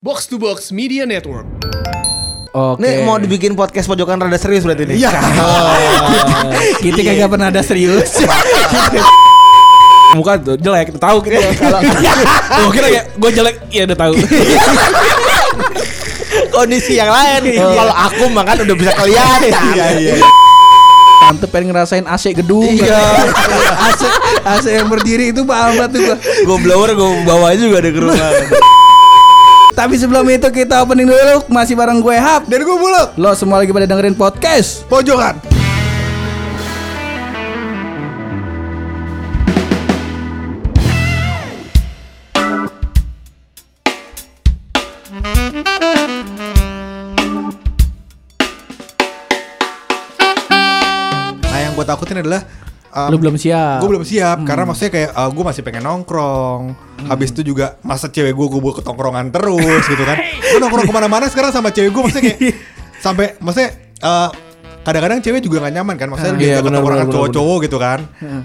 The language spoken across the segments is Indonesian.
Box to Box Media Network. Oke. Nih mau dibikin podcast pojokan rada serius berarti nih. Iya. kita kagak pernah ada serius. muka tuh jelek tahu kita kalau oh kira ya gue jelek ya udah tahu Kondisi yang lain. Kalau aku mah kan udah bisa kelihatan. Iya iya. Tante pengen ngerasain AC gedung. Iya. AC AC yang berdiri itu paham banget tuh gua. Gue blower gue bawa juga deh ke rumah. Tapi sebelum itu kita opening dulu masih bareng gue Hap Dan gue buluk. Lo semua lagi pada dengerin podcast. Pojokan. Nah yang gue takutin adalah um, Lu belum siap. Gue belum siap karena maksudnya kayak gue masih pengen nongkrong. Habis itu juga masa cewek gue gue ke tongkrongan terus gitu kan. Gue nongkrong ke mana-mana sekarang sama cewek gue maksudnya kayak sampai maksudnya eh, kadang-kadang cewek juga gak nyaman kan maksudnya Iya, dia ke benar, tongkrongan benar, cowok-cowok gitu kan.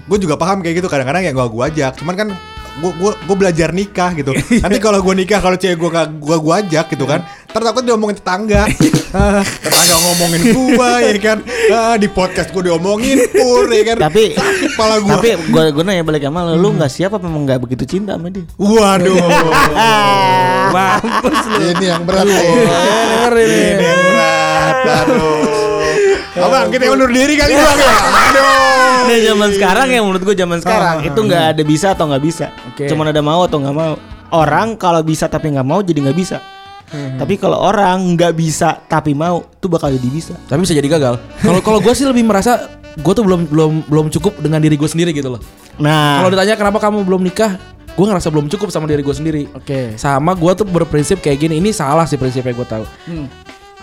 Gue juga paham kayak gitu kadang-kadang ya gue gue ajak. Cuman kan gue gue belajar nikah gitu. Nanti kalau gue nikah kalau cewek gue gak gue gue ajak gitu kan. Ntar takut diomongin tetangga. Ah, tetangga ngomongin gue ya kan. Ah, di podcast gue diomongin pur ya kan. Tapi kepala gue. tapi gue gue nanya balik sama lu, lu nggak siap apa memang nggak begitu cinta sama dia? Waduh. Mampus lu. ini yang berat nih. ini. Yang berat. Aduh. Abang, kita undur diri kali bang ya. Aduh. Nih zaman sekarang ya menurut gue zaman sekarang itu nggak ada bisa atau nggak bisa. Oke. Cuman ada mau atau nggak mau. Orang kalau bisa tapi nggak mau jadi nggak bisa. Tapi kalau orang nggak bisa tapi mau tuh bakal jadi bisa. tapi bisa jadi gagal kalau kalau gue sih lebih merasa gue tuh belum belum belum cukup dengan diri gue sendiri gitu loh Nah, kalau ditanya kenapa kamu belum nikah gue ngerasa belum cukup sama diri gue sendiri Oke. sama gue tuh berprinsip kayak gini ini salah sih prinsipnya gue tahu Hmm.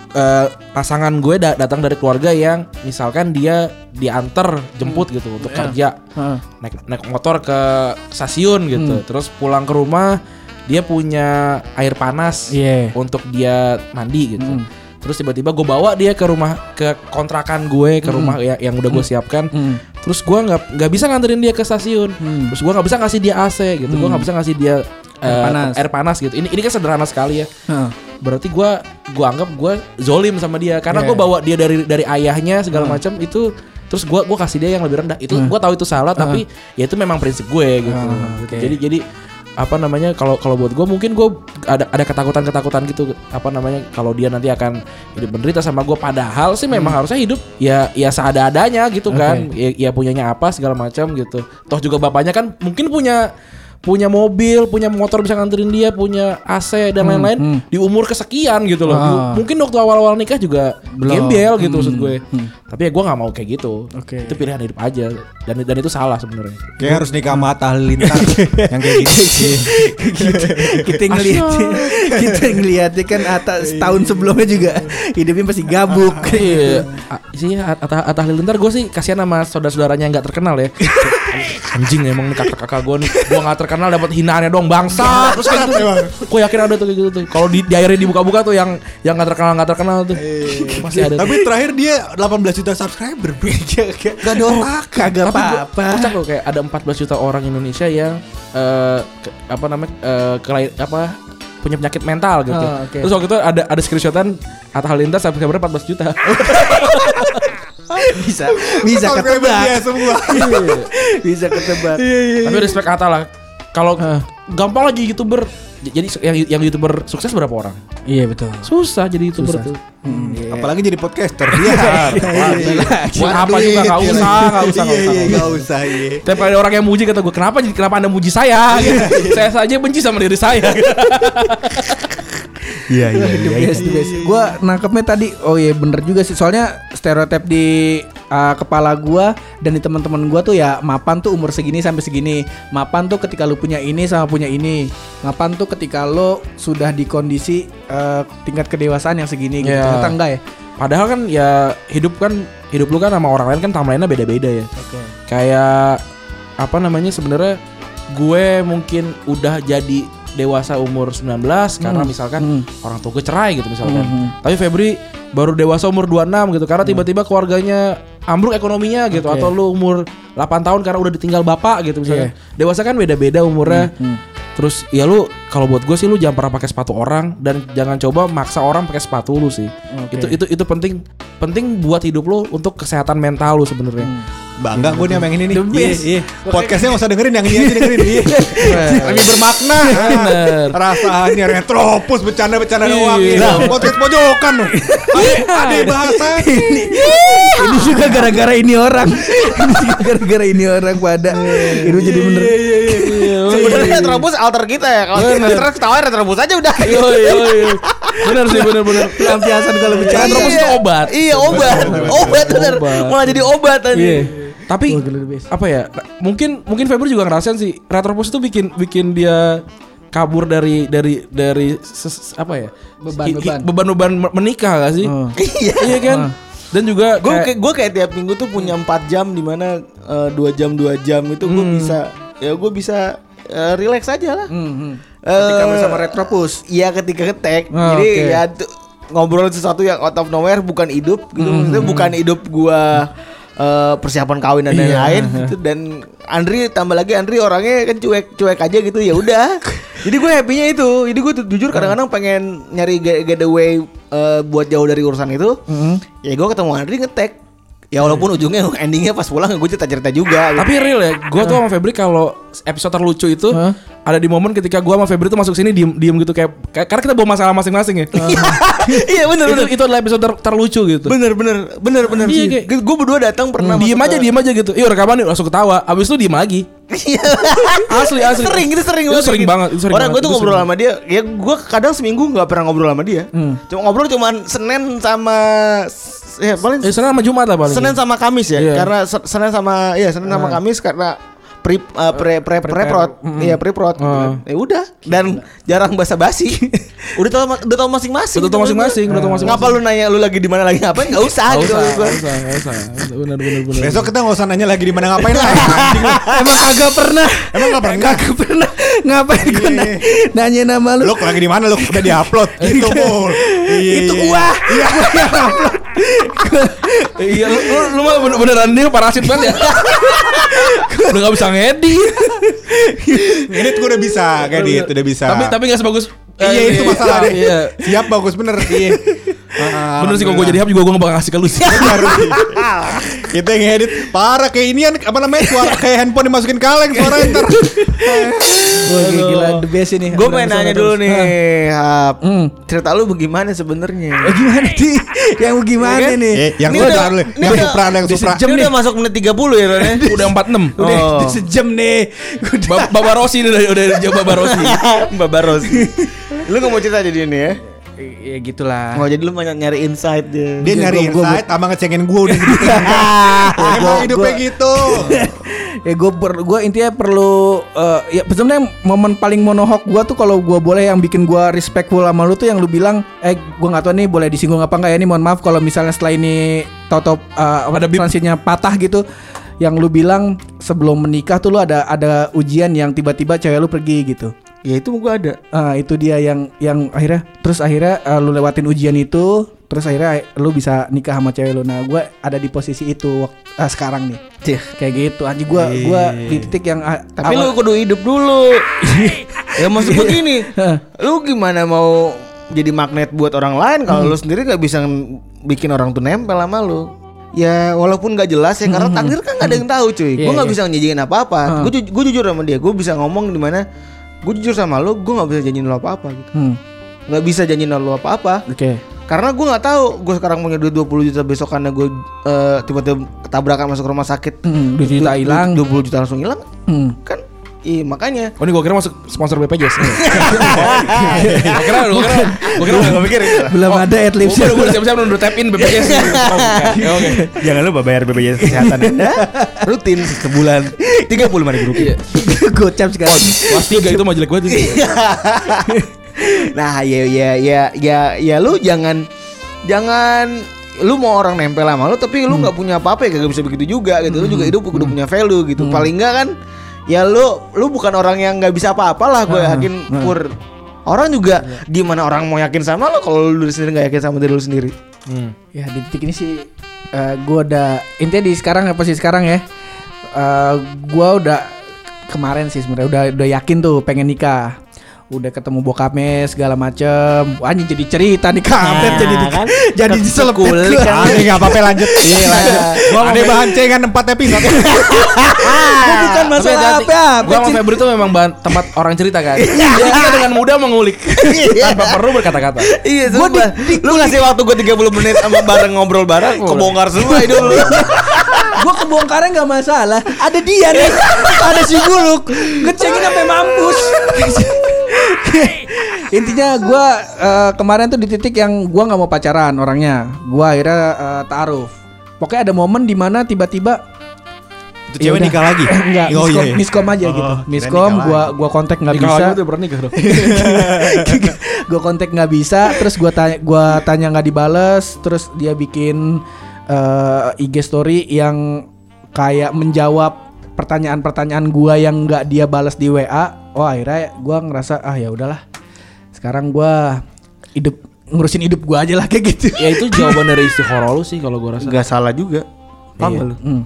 Eh, pasangan gue da- datang dari keluarga yang misalkan dia diantar jemput gitu untuk Iya. kerja Heeh. naik naik motor ke stasiun gitu Hmm. terus pulang ke rumah dia punya air panas Iya. untuk dia mandi gitu Hmm. terus tiba-tiba gue bawa dia ke rumah ke kontrakan gue ke rumah ya, yang udah gue siapkan Hmm. terus gue nggak nggak bisa nganterin dia ke stasiun Hmm. terus gue nggak bisa ngasih dia AC gitu gue nggak bisa ngasih dia Air eh, panas. air panas gitu ini ini kan sederhana sekali ya Heeh. berarti gue gua anggap gue zolim sama dia karena Iya. gue bawa dia dari dari ayahnya segala macam itu terus gue gua kasih dia yang lebih rendah itu gue tahu itu salah tapi ya itu memang prinsip gue gitu, oke. jadi jadi apa namanya kalau kalau buat gue mungkin gue ada ada ketakutan ketakutan gitu apa namanya kalau dia nanti akan hidup menderita sama gue padahal sih memang harusnya hidup ya ya seada adanya gitu kan ya, ya punyanya apa segala macam gitu. Toh juga bapaknya kan mungkin punya punya mobil, punya motor bisa nganterin dia, punya AC dan lain-lain di umur kesekian gitu loh. Ah. Mungkin waktu awal-awal nikah juga Belum. gembel gitu maksud gue. Tapi ya gue nggak mau kayak gitu. Oke. Itu pilihan hidup aja dan dan itu salah sebenarnya. Kayak harus nikah sama Atta Halilintar yang kayak gitu. kita ngeliat kita ngeliatnya kan atas tahun sebelumnya juga hidupnya masih gabuk. Iya, A- sih Atta Atta Halilintar gue sih kasihan sama saudara-saudaranya yang nggak terkenal ya. Anjing emang nih kakak-kakak gue nih, gue nggak terkenal dapat hinaannya dong bangsa. Terus kayak gitu, gue yakin ada tuh kayak gitu tuh. Kalau di, di akhirnya dibuka-buka tuh yang yang nggak terkenal nggak terkenal tuh, masih ada. Tapi terakhir dia 18 juta subscriber. Gak ada otak. Kagak apa-apa. kocak loh kayak ada 14 juta orang Indonesia yang eh, ke- apa namanya eh, kelai- apa punya penyakit mental gitu. Oh, oke. Terus waktu itu ada ada screenshotan Atta Halilintar subscriber 14 juta. bisa bisa dia ketebak. semua. bisa ketebak. Tapi respect Atta lah. Kalau gampang aja youtuber. Jadi yang yang youtuber sukses berapa orang? Iya betul. Susah jadi youtuber tuh. Apalagi jadi podcaster. Iya. Buat apa juga nggak usah, nggak usah, nggak usah. Iya, nggak usah. Iya. Kali ada orang yang muji kata gue, kenapa kenapa anda muji saya? saya saja benci sama diri saya. Iya, iya, The best, the best. Gua nangkepnya tadi, oh iya bener juga sih. Soalnya stereotip di uh, kepala gua dan di teman-teman gua tuh ya mapan tuh umur segini sampai segini. Mapan tuh ketika lu punya ini sama punya ini. Mapan tuh ketika lo sudah di kondisi uh, tingkat kedewasaan yang segini gitu. Iya. Ternyata enggak ya? Padahal kan ya hidup kan hidup lu kan sama orang lain kan timelinenya beda-beda ya. Oke. Kayak apa namanya sebenarnya gue mungkin udah jadi dewasa umur 19 karena Hmm. misalkan Hmm. orang tua gue cerai gitu misalkan. Hmm. Tapi Febri baru dewasa umur 26 gitu karena tiba-tiba keluarganya ambruk ekonominya gitu Oke. atau lu umur 8 tahun karena udah ditinggal bapak gitu misalnya. Dewasa kan beda-beda umurnya. Hmm. Terus ya lu kalau buat gue sih lu jangan pernah pakai sepatu orang dan jangan coba maksa orang pakai sepatu lu sih. Itu itu itu penting penting buat hidup lu untuk kesehatan mental lu sebenarnya. Bangga gue nih sama yang ini nih. The best. Iya, iya. Podcastnya gak usah dengerin yang ini aja dengerin. Iya. Lebih bermakna. Bener. Rasanya retropus bercanda-bercanda Iya. doang. Iya. Podcast pojokan loh. Ada ada bahasa. ini juga gara-gara ini orang. ini juga gara-gara ini orang pada. Itu jadi bener. Iya, Sebenarnya Retrobus alter kita ya. Kalau kita ketawa Retrobus aja udah. Yoi, yoi. Bener sih bener bener. Pelampiasan kalau bicara. Retrobus itu obat. Iya obat. Obat bener. Obat. Malah jadi obat tadi. Iya. Tapi apa ya? Mungkin mungkin Febri juga ngerasain sih Retropus itu bikin bikin dia kabur dari dari dari ses- apa ya? Beban-beban. Me- menikah gak sih? Oh. Iya. Iya kan? Dan juga Gue kayak- kayak gue kayak tiap minggu tuh punya 4 jam di mana eh, dua jam dua jam itu gue bisa ya gue bisa eh, relax aja lah. Hmm, hmm. Eh, Ketika bersama Retropus. Iya ketika ngetek. Oh, Jadi oke. ya ngobrol sesuatu yang out of nowhere bukan hidup gitu. Maksudnya bukan hidup gua eh, persiapan kawin dan lain-lain gitu dan Andri tambah lagi Andri orangnya kan cuek cuek aja gitu ya udah. Jadi gue happy-nya itu. Jadi gue jujur kadang-kadang pengen nyari get- getaway eh, buat jauh dari urusan itu. Ya gue ketemu Andri ngetek. Ya walaupun ujungnya endingnya pas pulang gue cerita-cerita juga. gitu. Tapi real ya, gue tuh sama Febri kalau episode terlucu itu Hah? ada di momen ketika gue sama Febri tuh masuk sini diem diem gitu kayak, kayak karena kita bawa masalah masing-masing ya. Iya bener itu bener. itu adalah episode ter- terlucu gitu. Bener bener bener bener Iya, Gue berdua datang pernah diem masuk aja, diem aja gitu. Yuk rekaman yuk langsung ketawa. Abis itu diem lagi. Asli asli. sering itu sering Itu sering banget. Itu sering orang gue tuh ngobrol sama dia ya gue kadang seminggu nggak pernah ngobrol sama dia cuma ngobrol cuman senin sama ya paling Eh, Senin sama Jumat lah paling. senin sama kamis ya Iya. karena se- senin sama ya senin sama kamis karena pre uh, pre pre pre prod iya pre prod gitu kan. ya udah dan jarang basa basi udah tau udah tau masing-masing Udah tau masing-masing, udah tau masing-masing. ngapa lu nanya lu lagi di mana lagi ngapain nggak usah gitu usah, Gua- gak usah, gak usah. Bener bener bener. Besok kita gak usah nanya lagi di mana ngapain lah. Lu. Emang kagak pernah. Emang gak pernah? Kagak pernah. Ngapain gue Iya. nanya, nama lu? Lu lagi di mana lu? Udah diupload. Gitu mul. Iya, Itu iya, gua. Iya. Iya lu, lu, lu bener beneran dia parasit banget ya. udah gak bisa ngedit. Ngedit gue udah bisa, ngedit udah bisa. Tapi tapi gak sebagus Iya eh, itu masalah deh. Iya. Siap bagus bener. Iya. Bener sih kalau gue jadi hap juga gue gak bakal ngasih ke lu sih. Kita yang ngedit parah kayak inian apa namanya suara kayak handphone dimasukin kaleng suara ntar. Wah, gila the best ini. Gue pengen nanya dulu nih, Hap. Hmm. Cerita lu bagaimana sebenarnya? Eh, gimana sih? Yang gimana Iya kan? nih? Eh, yang Ini udah- dulu, ini yang Supra, yang Supra. sejam Ini nih. udah masuk menit 30 ya, Ron ya? udah 46. Udah, Oh. udah sejam nih. Udah. Ba Baba Rossi nih udah udah jauh Baba Rossi. Babaros. lu gak mau cerita jadi ini ya? Ya gitulah. Oh jadi lu mau nyari insight dia. Dia Iya, nyari gua- gua- insight sama ngecengin gue udah gitu. Emang hidupnya gitu. ya gue per, gua intinya perlu eh, ya sebenarnya momen paling monohok gue tuh kalau gue boleh yang bikin gue respectful sama lu tuh yang lu bilang eh gue nggak tahu nih boleh disinggung apa enggak ya ini mohon maaf kalau misalnya setelah ini toto uh, ada transitnya patah gitu yang lu bilang sebelum menikah tuh lu ada ada ujian yang tiba-tiba cewek lu pergi gitu Ya itu gue ada. Ah itu dia yang yang akhirnya terus akhirnya eh, lu lewatin ujian itu terus akhirnya lu bisa nikah sama cewek lu nah gue ada di posisi itu wak- ah, sekarang nih kayak gitu aja gue gua di titik yang ah, Tapi awal- lu kudu hidup dulu. ya maksud gue gini, lu gimana mau jadi magnet buat orang lain kalau lu sendiri gak bisa bikin orang tuh nempel sama lu. Ya walaupun gak jelas ya karena takdir kan gak ada yang tahu cuy. Iya, gue nggak iya. bisa ngejanjiin apa-apa. Gue ju- gua jujur sama dia. Gue bisa ngomong di mana. Gue jujur sama lu. Gue nggak bisa janjiin lu apa-apa gitu. Hmm, Nggak bisa janjiin lu apa-apa. oke Karena gue nggak tahu. Gue sekarang punya duit 20 juta besokannya gue eh, tiba-tiba ketabrakan masuk rumah sakit. Hmm, 2 juta hilang. 20 juta langsung hilang. Hmm. Kan Iya makanya Oh ini gue kira masuk sponsor BPJS. gue kira, gue kira, gue kira. Gue pikir itu. belum ada Gue adlibs udah gue siap-siap udah tap in BPJS. Oh. Ya, Oke. Jangan lupa bayar BPJS kesehatan Anda rutin sebulan tiga puluh ribu rupiah. gocap sekarang Kelas 3 itu mah jelek banget. nah ya ya ya ya ya lu jangan jangan lu mau orang nempel sama lu tapi lu nggak punya apa-apa ya kagak bisa begitu juga gitu. Lu juga hidup udah punya value gitu. Paling enggak kan ya lu lu bukan orang yang nggak bisa apa-apa lah gue yakin pur. Orang juga gimana orang mau yakin sama lo kalau lu sendiri nggak yakin sama diri lu sendiri. Hmm. ya di titik ini sih eh, gua udah intinya di sekarang apa sih sekarang ya eh, gua udah kemarin sih sebenarnya udah udah yakin tuh pengen nikah udah ketemu bokapnya segala macem anjing jadi cerita nih kampret Nah, jadi kan? jadi gua. kan. Ini nggak apa-apa lanjut. Iya lanjut. Gua ada bahan cengan 4 episode. Gua bukan masalah apa Gua sama Febri tuh memang bahan tempat orang cerita kan. Jadi kita dengan mudah mengulik tanpa perlu berkata-kata. Iya, sumpah. Lu ngasih waktu gue 30 menit sama bareng ngobrol bareng, kebongkar semua hidup lu. Gua kebongkarnya nggak masalah. Ada dia nih. ada si Guluk. Ngecengin sampai mampus. Intinya gua eh, kemarin tuh di titik yang gua nggak mau pacaran orangnya. Gua akhirnya eh, taruh. Pokoknya ada momen di mana tiba-tiba Itu cewek Ya nikah lagi. Enggak, Oh, miskom, iya, iya. miskom aja Oh, gitu. Miskom gua gua kontak nggak Nikah bisa. lagi tuh bernikah dong. gue kontak nggak bisa terus gua tanya gua tanya nggak dibales terus dia bikin eh, IG story yang kayak menjawab pertanyaan-pertanyaan gua yang nggak dia balas di WA oh akhirnya gua ngerasa ah ya udahlah sekarang gua hidup ngurusin hidup gua aja lah kayak gitu Ya itu jawaban dari istiqoroh lu sih kalau gua rasa. Gak salah juga. Paham gak lu? Hmm.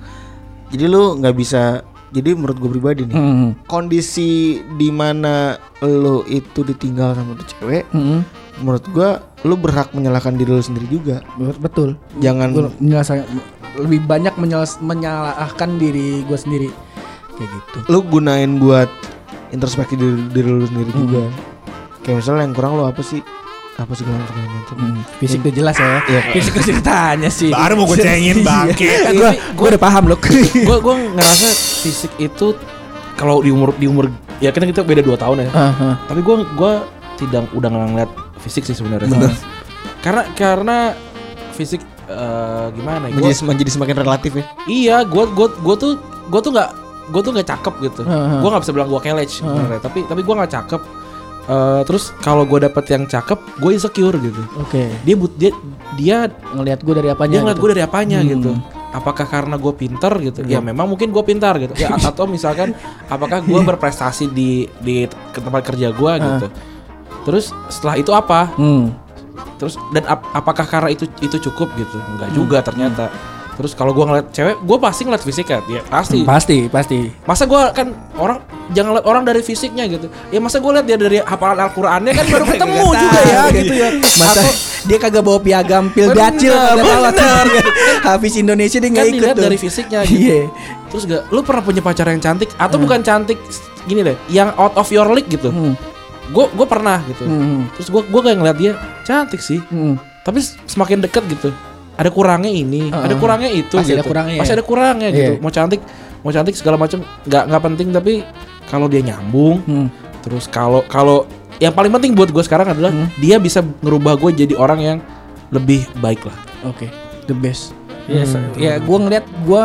Jadi lu nggak bisa. Jadi menurut gue pribadi nih, Hmm. kondisi di mana lu itu ditinggal sama tuh cewek, Hmm. menurut gua lu berhak menyalahkan diri lu sendiri juga. betul Jangan Gua lebih banyak menyeles- menyalahkan diri gua sendiri kayak gitu lu gunain buat introspeksi diri, diri lu sendiri juga. Kayak misalnya yang kurang lu apa sih? Apa sih segala segala macam. Hmm, fisik udah jelas ya. Iya. Fisik udah ceritanya sih. Baru mau gue cengin bangke. gue gue udah paham loh. Gua gua ngerasa fisik itu kalau di umur di umur ya kan kita beda 2 tahun ya. Tapi gua gua tidak udah nggak ngeliat fisik sih sebenarnya. Karena karena fisik eh, gimana ya? Gua- Menjadi, menjadi semakin relatif ya. Iya, gua gua gua tuh gua tuh nggak gua tuh nggak cakep gitu. Heeh. Gua nggak bisa bilang gua kelec sebenarnya, tapi tapi gua nggak cakep. Eh, terus kalau gua dapet yang cakep, gue insecure gitu. Oke. Dia but dia dia Ngelihat gue dari apanya? dia ngeliat gitu. gue dari apanya Hmm. gitu. Apakah karena gue pinter gitu? Ya memang mungkin gue pintar gitu. Ya atau misalkan apakah gue berprestasi di di tempat kerja gue gitu. Terus setelah itu apa? Hmm. Terus dan ap- apakah karena itu itu cukup gitu? Enggak juga ternyata. Terus kalau gua ngeliat cewek, gue pasti ngeliat fisik kan, ya pasti. Pasti, pasti. Masa gua kan orang jangan lihat orang dari fisiknya gitu. Ya masa gua lihat dia dari hafalan Al-Qur'annya kan baru ketemu juga ya gitu ya. Masa Atau dia kagak bawa piagam pil dacil bener. Hafiz Indonesia dia kan nggak ikut dilihat tuh. dari fisiknya gitu. Iya. Terus gak, lu pernah punya pacar yang cantik atau bukan cantik gini deh, yang out of your league gitu. Hmm. Gue gue pernah gitu. Hmm. Terus gue gue kayak ngeliat dia cantik sih, Hmm. tapi semakin deket gitu. Ada kurangnya ini, Heeh. ada kurangnya itu Pasti gitu. ada kurangnya Pasti ya. ada kurangnya gitu. Iya. Mau cantik, mau cantik segala macam nggak nggak penting tapi kalau dia nyambung, Hmm. terus kalau kalau yang paling penting buat gue sekarang adalah Hmm. dia bisa ngerubah gue jadi orang yang lebih baik lah. Oke, the best. Yes, ya gue ngeliat gue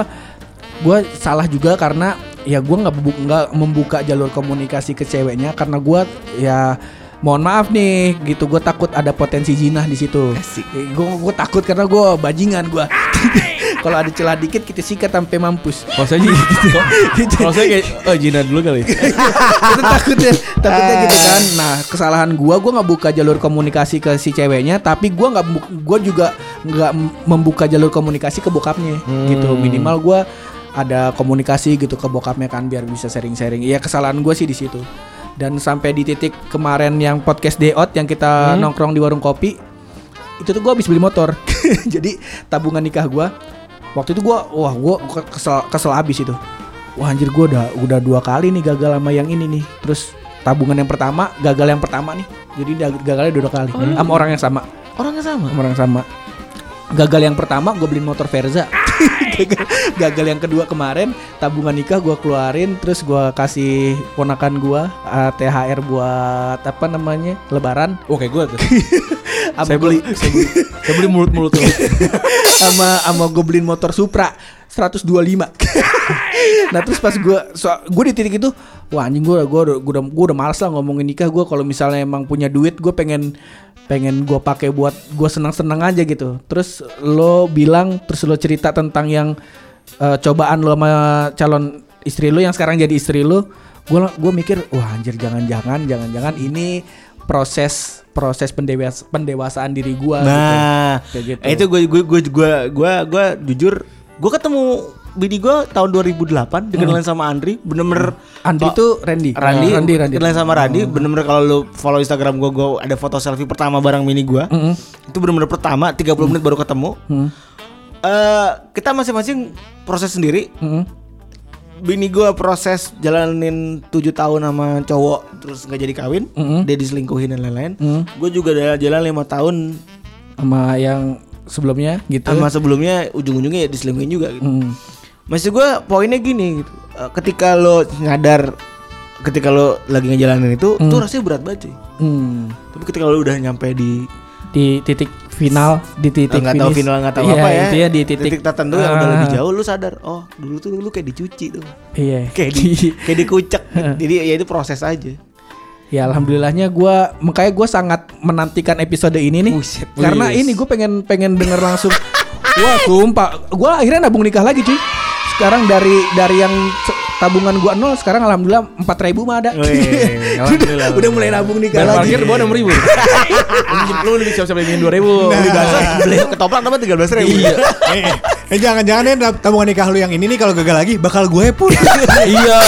gue salah juga karena ya gue nggak nggak membuka jalur komunikasi ke ceweknya karena gue ya mohon maaf nih gitu gue takut ada potensi jinah di situ. Gue gue takut karena gue bajingan gue. Kalau ada celah dikit kita sikat sampai mampus. Kalau saya gitu, kalau saya kayak oh Jina dulu kali. itu takutnya takutnya gitu kan. Nah kesalahan gua gua nggak buka jalur komunikasi ke si ceweknya tapi gua nggak gua juga nggak membuka jalur komunikasi ke bokapnya. Gitu minimal gua ada komunikasi gitu ke bokapnya kan biar bisa sharing-sharing. Iya kesalahan gua sih di situ dan sampai di titik kemarin yang podcast day out yang kita nongkrong di warung kopi itu tuh gua habis beli motor. Jadi tabungan nikah gua waktu itu gua wah gua ke- kesel kesel abis itu. Wah anjir gua udah udah dua kali nih gagal sama yang ini nih. Terus tabungan yang pertama gagal yang pertama nih. Jadi gagalnya dua kali. Sama orang yang sama. Orangnya sama. sama orang yang sama. Gagal yang pertama gue beliin motor Verza gagal, gagal. Yang kedua kemarin tabungan nikah gue keluarin terus gue kasih ponakan gue uh, THR buat apa namanya? Lebaran. Oke gue tuh. Saya beli, saya beli, saya beli mulut-mulut tuh. sama sama gue beliin motor Supra 125 nah terus pas gue so, gue di titik itu wah anjing gue gue udah gue udah, gua udah males lah ngomongin nikah gue kalau misalnya emang punya duit gue pengen pengen gue pakai buat gue senang-senang aja gitu terus lo bilang terus lo cerita tentang yang eh, cobaan lo sama calon istri lo yang sekarang jadi istri lo gue gue mikir wah anjir jangan-jangan jangan-jangan ini proses proses pendewas pendewasaan diri gue Nah, Kayak gitu. itu gue gue gue gue gue jujur gue ketemu bini gue tahun 2008 dikenalin sama Andri bener-bener Andi Oh, itu Randy. Randy, Randy, Randy. dikenalin sama Randy bener-bener kalau lu follow Instagram gue gue ada foto selfie pertama bareng mini gue itu bener-bener pertama 30 menit baru ketemu Eh, kita masing-masing proses sendiri Mm-mm. bini gue proses jalanin 7 tahun sama cowok terus nggak jadi kawin Mm-mm. dia diselingkuhin dan lain-lain Mm. gue juga jalan jalan lima tahun sama yang sebelumnya gitu. sama sebelumnya ujung-ujungnya ya diselingkuhin juga gitu. Mm. Maksud gue poinnya gini gitu. Eh, ketika lo nyadar ketika lo lagi ngejalanin itu tuh rasanya berat banget cuy Hmm. tapi ketika lo udah nyampe di Di titik final, di titik nggak tahu final nggak tahu Iya, apa ya di titik, tertentu yang udah Ah. lebih jauh lu sadar oh dulu tuh lu kayak dicuci tuh Iya. kayak di kayak dikucek jadi ya itu proses aja Ya alhamdulillahnya gua makanya gua sangat menantikan episode ini nih. Buset. Karena Wis. ini gue pengen pengen denger langsung. Wah, sumpah. Gua akhirnya nabung nikah lagi, cuy. Sekarang dari dari yang tabungan gua nol sekarang alhamdulillah 4000 mah ada. Wih, udah, alhamdulillah. udah mulai nabung nikah Dan lagi. parkir bawa enam ribu. Lu udah siap-siap bikin dua ribu. beli bakso beli ketoprak dapat tiga belas ribu eh, eh, eh, jangan-jangan ya tabungan nikah lu yang ini nih kalau gagal lagi bakal gue pun. Iya.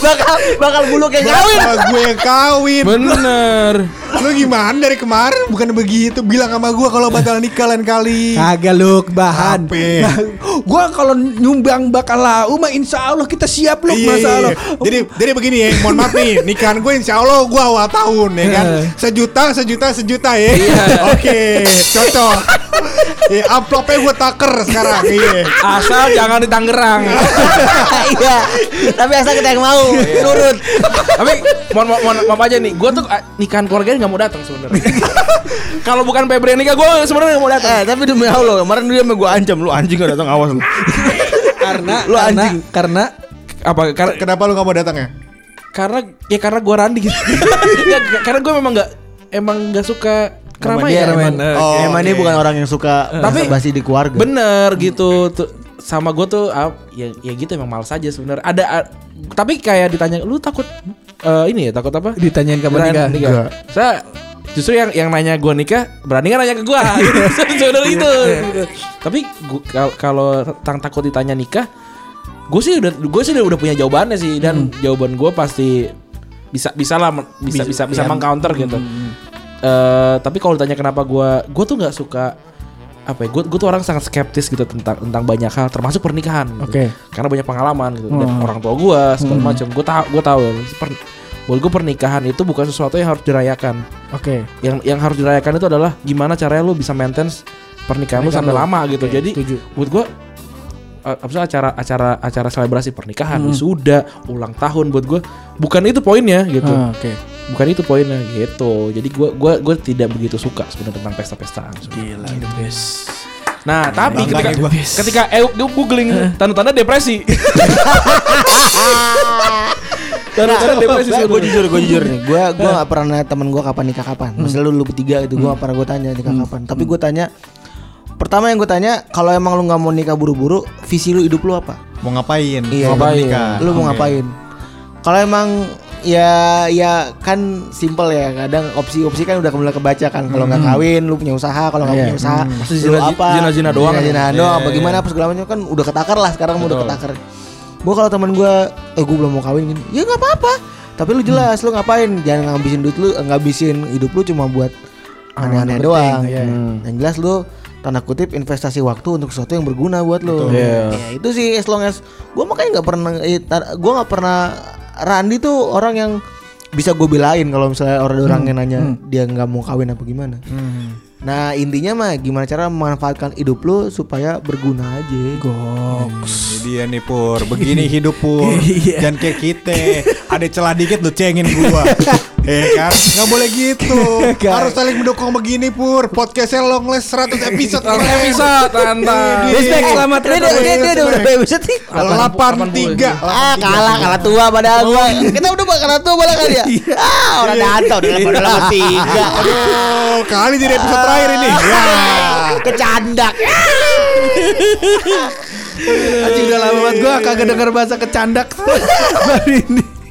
bakal bakal bulu kayak kawin bakal gue yang kawin. Bener. Lu gimana dari kemarin bukan begitu bilang sama gue kalau batal nikah lain kali. Kagak lu bahan. Nah, gua kalau nyumbang bakal lau mah insya Allah kita siap lu Iya, masalah. iya. Jadi jadi begini ya, mohon maaf nih, nikahan gue insya Allah gue awal tahun ya kan, sejuta sejuta sejuta ya, oke, cocok. Ya, amplopnya gue taker sekarang, iya. Asal jangan di Tangerang. iya tapi asal kita yang mau nurut Tapi mohon mohon mohon maaf aja nih, gue tuh ah, nikahan keluarganya nggak mau datang sebenarnya. Kalau bukan Febri yang nikah, gue sebenarnya nggak mau datang. eh tapi demi Allah kemarin dia sama gue ancam lu anjing gak datang awas lu karena Lu karena anjing. karena Apa? Karena Kenapa lu gak mau datang ya? karena ya karena gue Randi gitu. ya, karena gue memang nggak emang nggak suka Emang keramaian. dia Emang- emang, Oh, emang dia bukan orang yang suka Tapi- basa-basi di keluarga Bener gitu tuh sama gue tuh ah, ya ya gitu emang males aja sebenarnya. Ada ah, tapi kayak ditanya lu takut eh, ini ya takut apa? ditanyain kapan nikah. Nikah. Saya justru yang yang nanya gue nikah berani kan nanya ke gue. Sebenarnya itu. gitu. Tapi kalau tentang takut ditanya nikah, gue sih udah gue sih udah, punya jawabannya sih dan jawaban gue pasti bisa bisa lah men- bisa bisa bisa, mengcounter gitu. Eh, tapi kalau ditanya kenapa gue gue tuh nggak suka apa ya gue gue tuh orang sangat skeptis gitu tentang tentang banyak hal termasuk pernikahan gitu. Oke. karena banyak pengalaman gitu dan orang tua gue segala macam. Gue tahu gue tahu. Per, buat gue pernikahan itu bukan sesuatu yang harus dirayakan. Oke. yang yang harus dirayakan itu adalah gimana caranya lu bisa maintain pernikahan, Pernikahan sampai lama gitu. Oke, jadi buat gue uh, apa sih acara acara acara selebrasi pernikahan wisuda ulang tahun buat gue bukan itu poinnya gitu. Ah, Oke. bukan itu poinnya gitu. Jadi gue gua gue tidak begitu suka sebenarnya tentang pesta-pestaan. Gila, the best. nah tapi Bangga ketika gua. ketika eh gue googling tanda-tanda depresi. Tanda-tanda depresi gue jujur gue jujur nih. Gue gue gak pernah nanya temen gue kapan nikah kapan. Misalnya lu, lu bertiga itu gue gak pernah gue tanya nikah kapan. Tapi gue tanya pertama yang gue tanya kalau emang lu nggak mau nikah buru-buru visi lu hidup lu apa Mau ngapain? Iya, Mau ngapain? nikah. lu mau ngapain kalau emang ya ya kan simple ya kadang opsi-opsi kan udah mulai kebaca kan kalau nggak kawin lu punya usaha kalau nggak Iya. punya usaha Pasti lu zina- apa zina-zina doang. zina Iya, doang iya, bagaimana apa segala macam kan udah ketakar lah sekarang udah Betul. ketakar gue kalau teman gue eh gue belum mau kawin gini ya nggak apa-apa tapi lu jelas lu ngapain jangan ngabisin duit lu ngabisin hidup lu cuma buat aneh-aneh penting, doang iya. Hmm. yang jelas lu tanda kutip investasi waktu untuk sesuatu yang berguna buat lu Iya. ya itu sih as long as gue makanya nggak pernah eh, gue nggak pernah Randi tuh orang yang bisa gue belain kalau misalnya orang orang yang nanya dia nggak mau kawin apa gimana nah intinya mah gimana cara memanfaatkan hidup lu supaya berguna aja Goks. Ini dia nih Pur, begini hidup Pur. Iya. Jangan kayak kita. Ada celah dikit lu cengin gua. Eh kan? Nggak boleh gitu. Harus saling mendukung begini Pur. Podcastnya long last 100 episode. Langsung episode tantang. Respect selamat dia dia dia, dia udah udah episode Delapan tiga. ah kalah kalah tua padahal gua kita udah bakal kalah tua malah kan ya ah orang dantau udah pada lama tiga Aduh, kali jadi episode terakhir ini. Ya. kecandak Anjing udah lama banget gua kagak denger bahasa kecandak baru ini.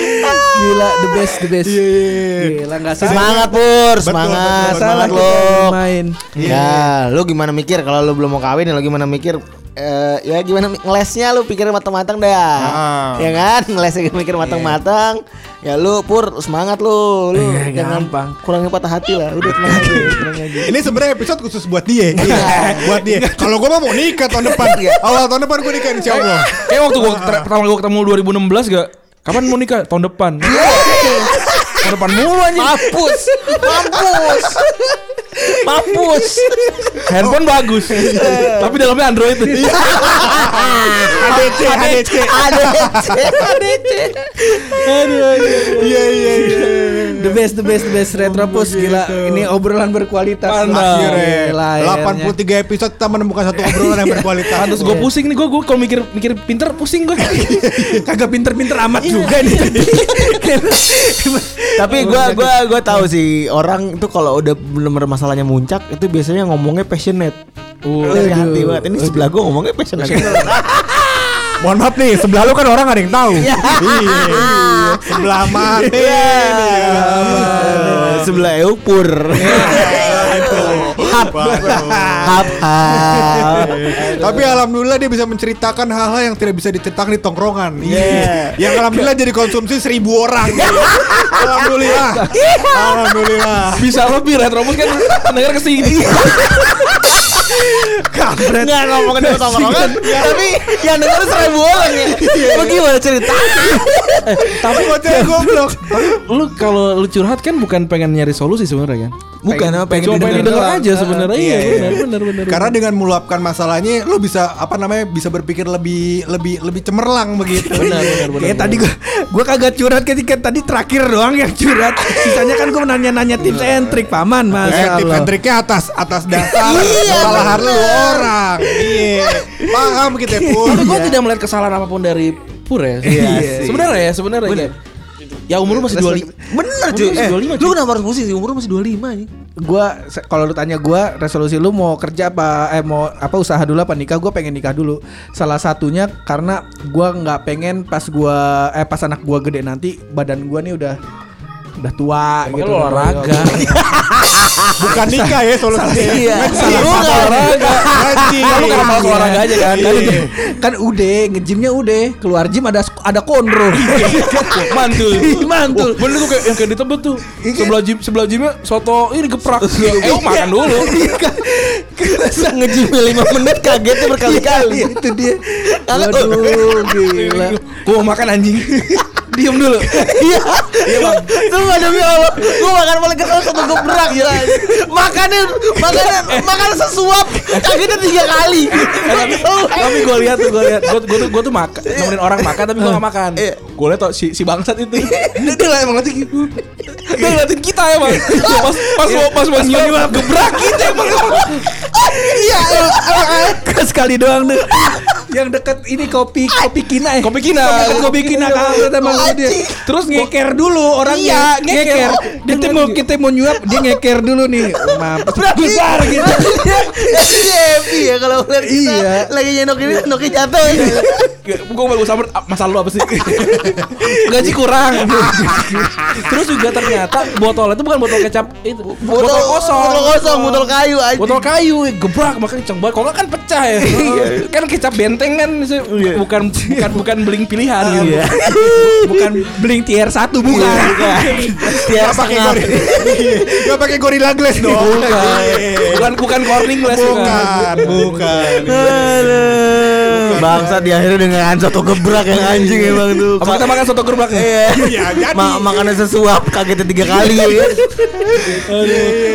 Gila the best the best. Gila nggak salah. Semangat Pur, semangat, betul, semangat lo. main. Ya, lu gimana mikir kalau lu belum mau kawin ya lu gimana mikir eh, ya gimana ngelesnya lu pikir matang-matang dah. Ah. Ya kan? Ngelesnya mikir matang-matang. Ya lu pur semangat lu. Lu Iya, jangan gampang. kurangi patah hati lah. Udah tenang aja, tenang aja. Ini sebenarnya episode khusus buat dia. buat dia. Kalau gua mah mau nikah tahun depan. Awal tahun depan gua nikah insya Allah. Kayak waktu gua pertama gua ketemu 2016 gak? Kapan mau nikah? Tahun depan. Tahun depan mulu anjing. Mampus. Mampus. Mampus. Handphone bagus. Tapi dalamnya Android. ADC, ADC. ADC. Iya iya iya. The best the best the best Retropus gila. Ini obrolan berkualitas. Gila, Akhirnya akhirnya. 83 episode kita menemukan satu obrolan yang berkualitas. Pantes gue pusing nih gue gue kalau mikir mikir pinter pusing gue. Kagak pinter-pinter amat juga nih. Tapi gua gua gua tahu sih orang itu kalau udah bener-bener masalahnya muncak itu biasanya ngomongnya passionate. Dari hati banget. Ini sebelah gua ngomongnya passionate. Mohon maaf nih, sebelah lu kan orang ada yang tahu. Iya. Sebelah mati. Iya. Sebelah eupur. Hap. Hap. hap. Tapi alhamdulillah dia bisa menceritakan hal-hal yang tidak bisa diceritakan di tongkrongan. Iya. Yang alhamdulillah jadi konsumsi seribu orang. alhamdulillah. Alhamdulillah. Bisa lebih Retrobus kan pendengar ke sini. Nggak ngomongin di tongkrongan Tapi yang denger seribu orang ya Lu gimana cerita Tapi bocah goblok. lu kalau lu curhat kan bukan pengen nyari solusi sebenarnya kan? Bukan apa pengen Cuma pengen didengar aja sebenarnya. Iya, Iya, iya. benar benar benar. Karena dengan meluapkan masalahnya lu bisa apa namanya bisa berpikir lebih lebih lebih cemerlang begitu. benar benar benar. Kayak tadi gua gua kagak curhat ketika tadi terakhir doang yang curhat. Sisanya kan gua nanya-nanya tips and trick paman Eh, masa tips and triknya atas atas dasar Iya, kesalahan lu orang. Iya. Paham gitu ya, Pur. Tapi gue tidak melihat kesalahan apa pun dari Pur ya. Iya sih. Sebenarnya ya, sebenarnya kayak, Ya umur lu masih 25 Bener Umur cuy masih eh, 25, Lu kenapa harus pusing sih Umur lu masih 25 nih Gua se- kalau lu tanya gua resolusi lu mau kerja apa eh mau apa usaha dulu apa nikah gua pengen nikah dulu. Salah satunya karena gua nggak pengen pas gua eh pas anak gua gede nanti badan gua nih udah udah tua Makanya gitu. olahraga. Bukan nikah ya solusinya. Iya. Nge-gym. Lu nggak olahraga. Nge-gym. Kamu karena malas olahraga aja kan. kan, kan udah ngejimnya udah keluar gym ada ada konro mantul. mantul Bener tuh kayak yang kayak di Tebet tuh. Sebelah gym sebelah gymnya soto ini geprak. Eh makan dulu. Ngejim 5 menit kagetnya berkali-kali itu dia waduh gila Gua mau makan anjing. Diem dulu. Iya. Sumpah demi Allah. Gue makan paling kesel satu gebrak ya. Makannya Makannya Makan sesuap. Kagetnya tiga kali. Tapi tapi gue lihat tuh gue lihat. Gue tuh gue tuh makan nemenin orang makan tapi gue gak makan. Iya. gue lihat tuh si si bangsat itu. Dia dia lah emang ngeliatin gitu dia ngeliatin kita emang pas pas pas mau nyuap gebrak kita emang iya sekali doang tuh yang deket ini kopi kopi kina ya? Kopi Kina. Kopi kina kampret emang dia. terus ngeker dulu orangnya. Iya, ngeker. kita mau kita mau nyuap dia ngeker dulu nih. Mampus besar gitu. Dia happy ya kalau ngeliat kita Iya. Lagi nyendok ini Nyendoknya jatuh. Gue bagus samper masalah lu apa sih? Gaji kurang. Terus juga ternyata botol itu bukan botol kecap itu botol, kosong. Botol kosong Botol kayu aja botol kayu gebrak makanya kenceng banget. Kalau kan pecah ya. Kan kecap benteng kan se- bukan bukan bukan beling pilihan gitu. bukan bling tier satu bukan Tiar Gak pakai gorilla. Gak pakai gorilla glass dong. bukan. Bukan bukan corning glass Bukan, bukan. Bangsa di akhirnya dengan soto gebrak yang anjing emang tuh. Apa kita makan soto gebrak nih Iya. Iya, jadi. Ma Makannya sesuap Kagetnya tiga kali ya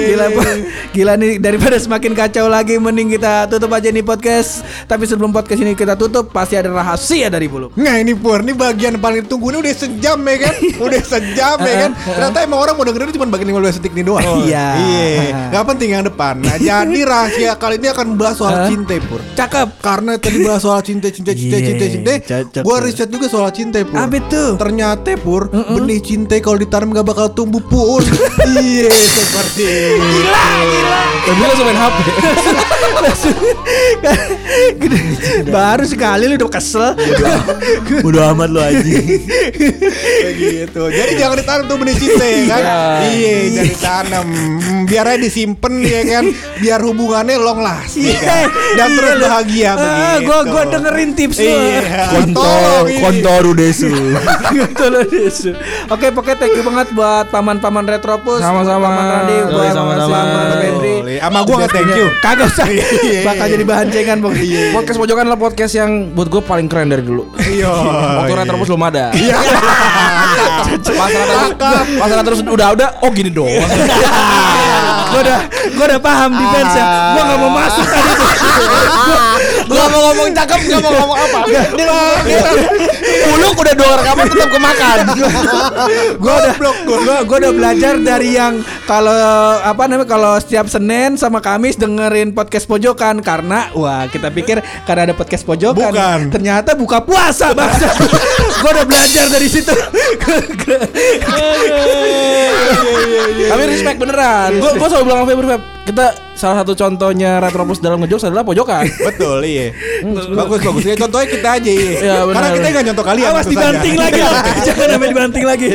gila Pak. gila nih daripada semakin kacau lagi mending kita tutup aja nih podcast. Tapi sebelum podcast ini kita tutup pasti ada rahasia dari bulu. Nah ini Pur, ini bagian paling ditunggu ini udah sejam ya kan? Udah sejam ya kan? Ternyata emang orang mau dengerin cuma bagian 15 detik ini doang. Iya. Iya. Gak penting yang depan. Nah jadi rahasia kali ini akan bahas soal cinta Pur. Cakep. Karena tadi bahas soal cinta, cinta, cinta, Iya, cinta, cinta. Cocok Gua tuh. riset juga soal cinta Pur. Apa itu Ternyata Pur Benih cinta kalau ditanam gak bakal tumbuh Pur. Iya seperti tapi langsung main HP Baru sekali lu udah kesel. Bodo amat lu aja. Kayak gitu. Jadi jangan ditanam tuh benih cinta ya kan. Iya, jangan ditanam. Hmm, Biar aja disimpan ya kan. Biar hubungannya long last ya kan. Dan terus bahagia Ah, begitu. gua gua dengerin tips lu. Iya. Kontor, desu. Tolong desu. Oke, pokoknya thank you banget buat paman-paman Retropus, Sama-sama. buat paman Randi, Yoi, buat sama-sama. paman Febri. Boleh. Sama gua nggak thank you. Kagak usah. Iya. Bakal jadi bahan cengan pokoknya. Podcast pojokan adalah podcast yang buat gue paling keren dari dulu. Iya. Waktu iya. Retropus belum ada. Iya. Pas Retropus, pas Retropus udah udah, oh gini doang. Gua udah gua udah paham defense ya. Gua enggak mau masuk tadi. Gua mau ngomong cakep, gak mau ngomong apa. Buluk udah dua rekaman tetap kemakan. Gua udah gua, gua udah belajar dari yang kalau apa namanya kalau setiap Senin sama Kamis dengerin podcast pojokan karena wah kita pikir karena ada podcast pojokan Bukan. ternyata buka puasa bangsa. gua udah belajar dari situ. Tapi respect beneran. Gue gue selalu bilang sama Febri Feb, kita salah satu contohnya Retropus dalam ngejokes adalah pojokan. Betul iya. Bagus bagus. Ya, contohnya kita aja iya. Iya, benar. Karena kita nggak nyontoh kalian. Awas dibanting lagi loh. Jangan sampai dibanting lagi.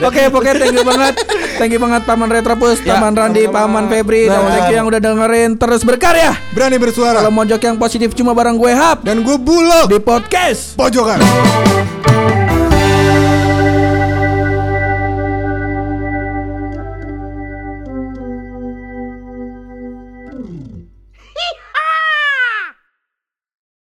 Oke, pokoknya thank you banget. Thank you banget Paman Retropus, Ya, Paman Randi. Paman Febri, dan thank you yang udah dengerin terus berkarya. Berani bersuara. Kalau mojok yang positif cuma bareng gue Hap Dan gue bulog di podcast. pojokan.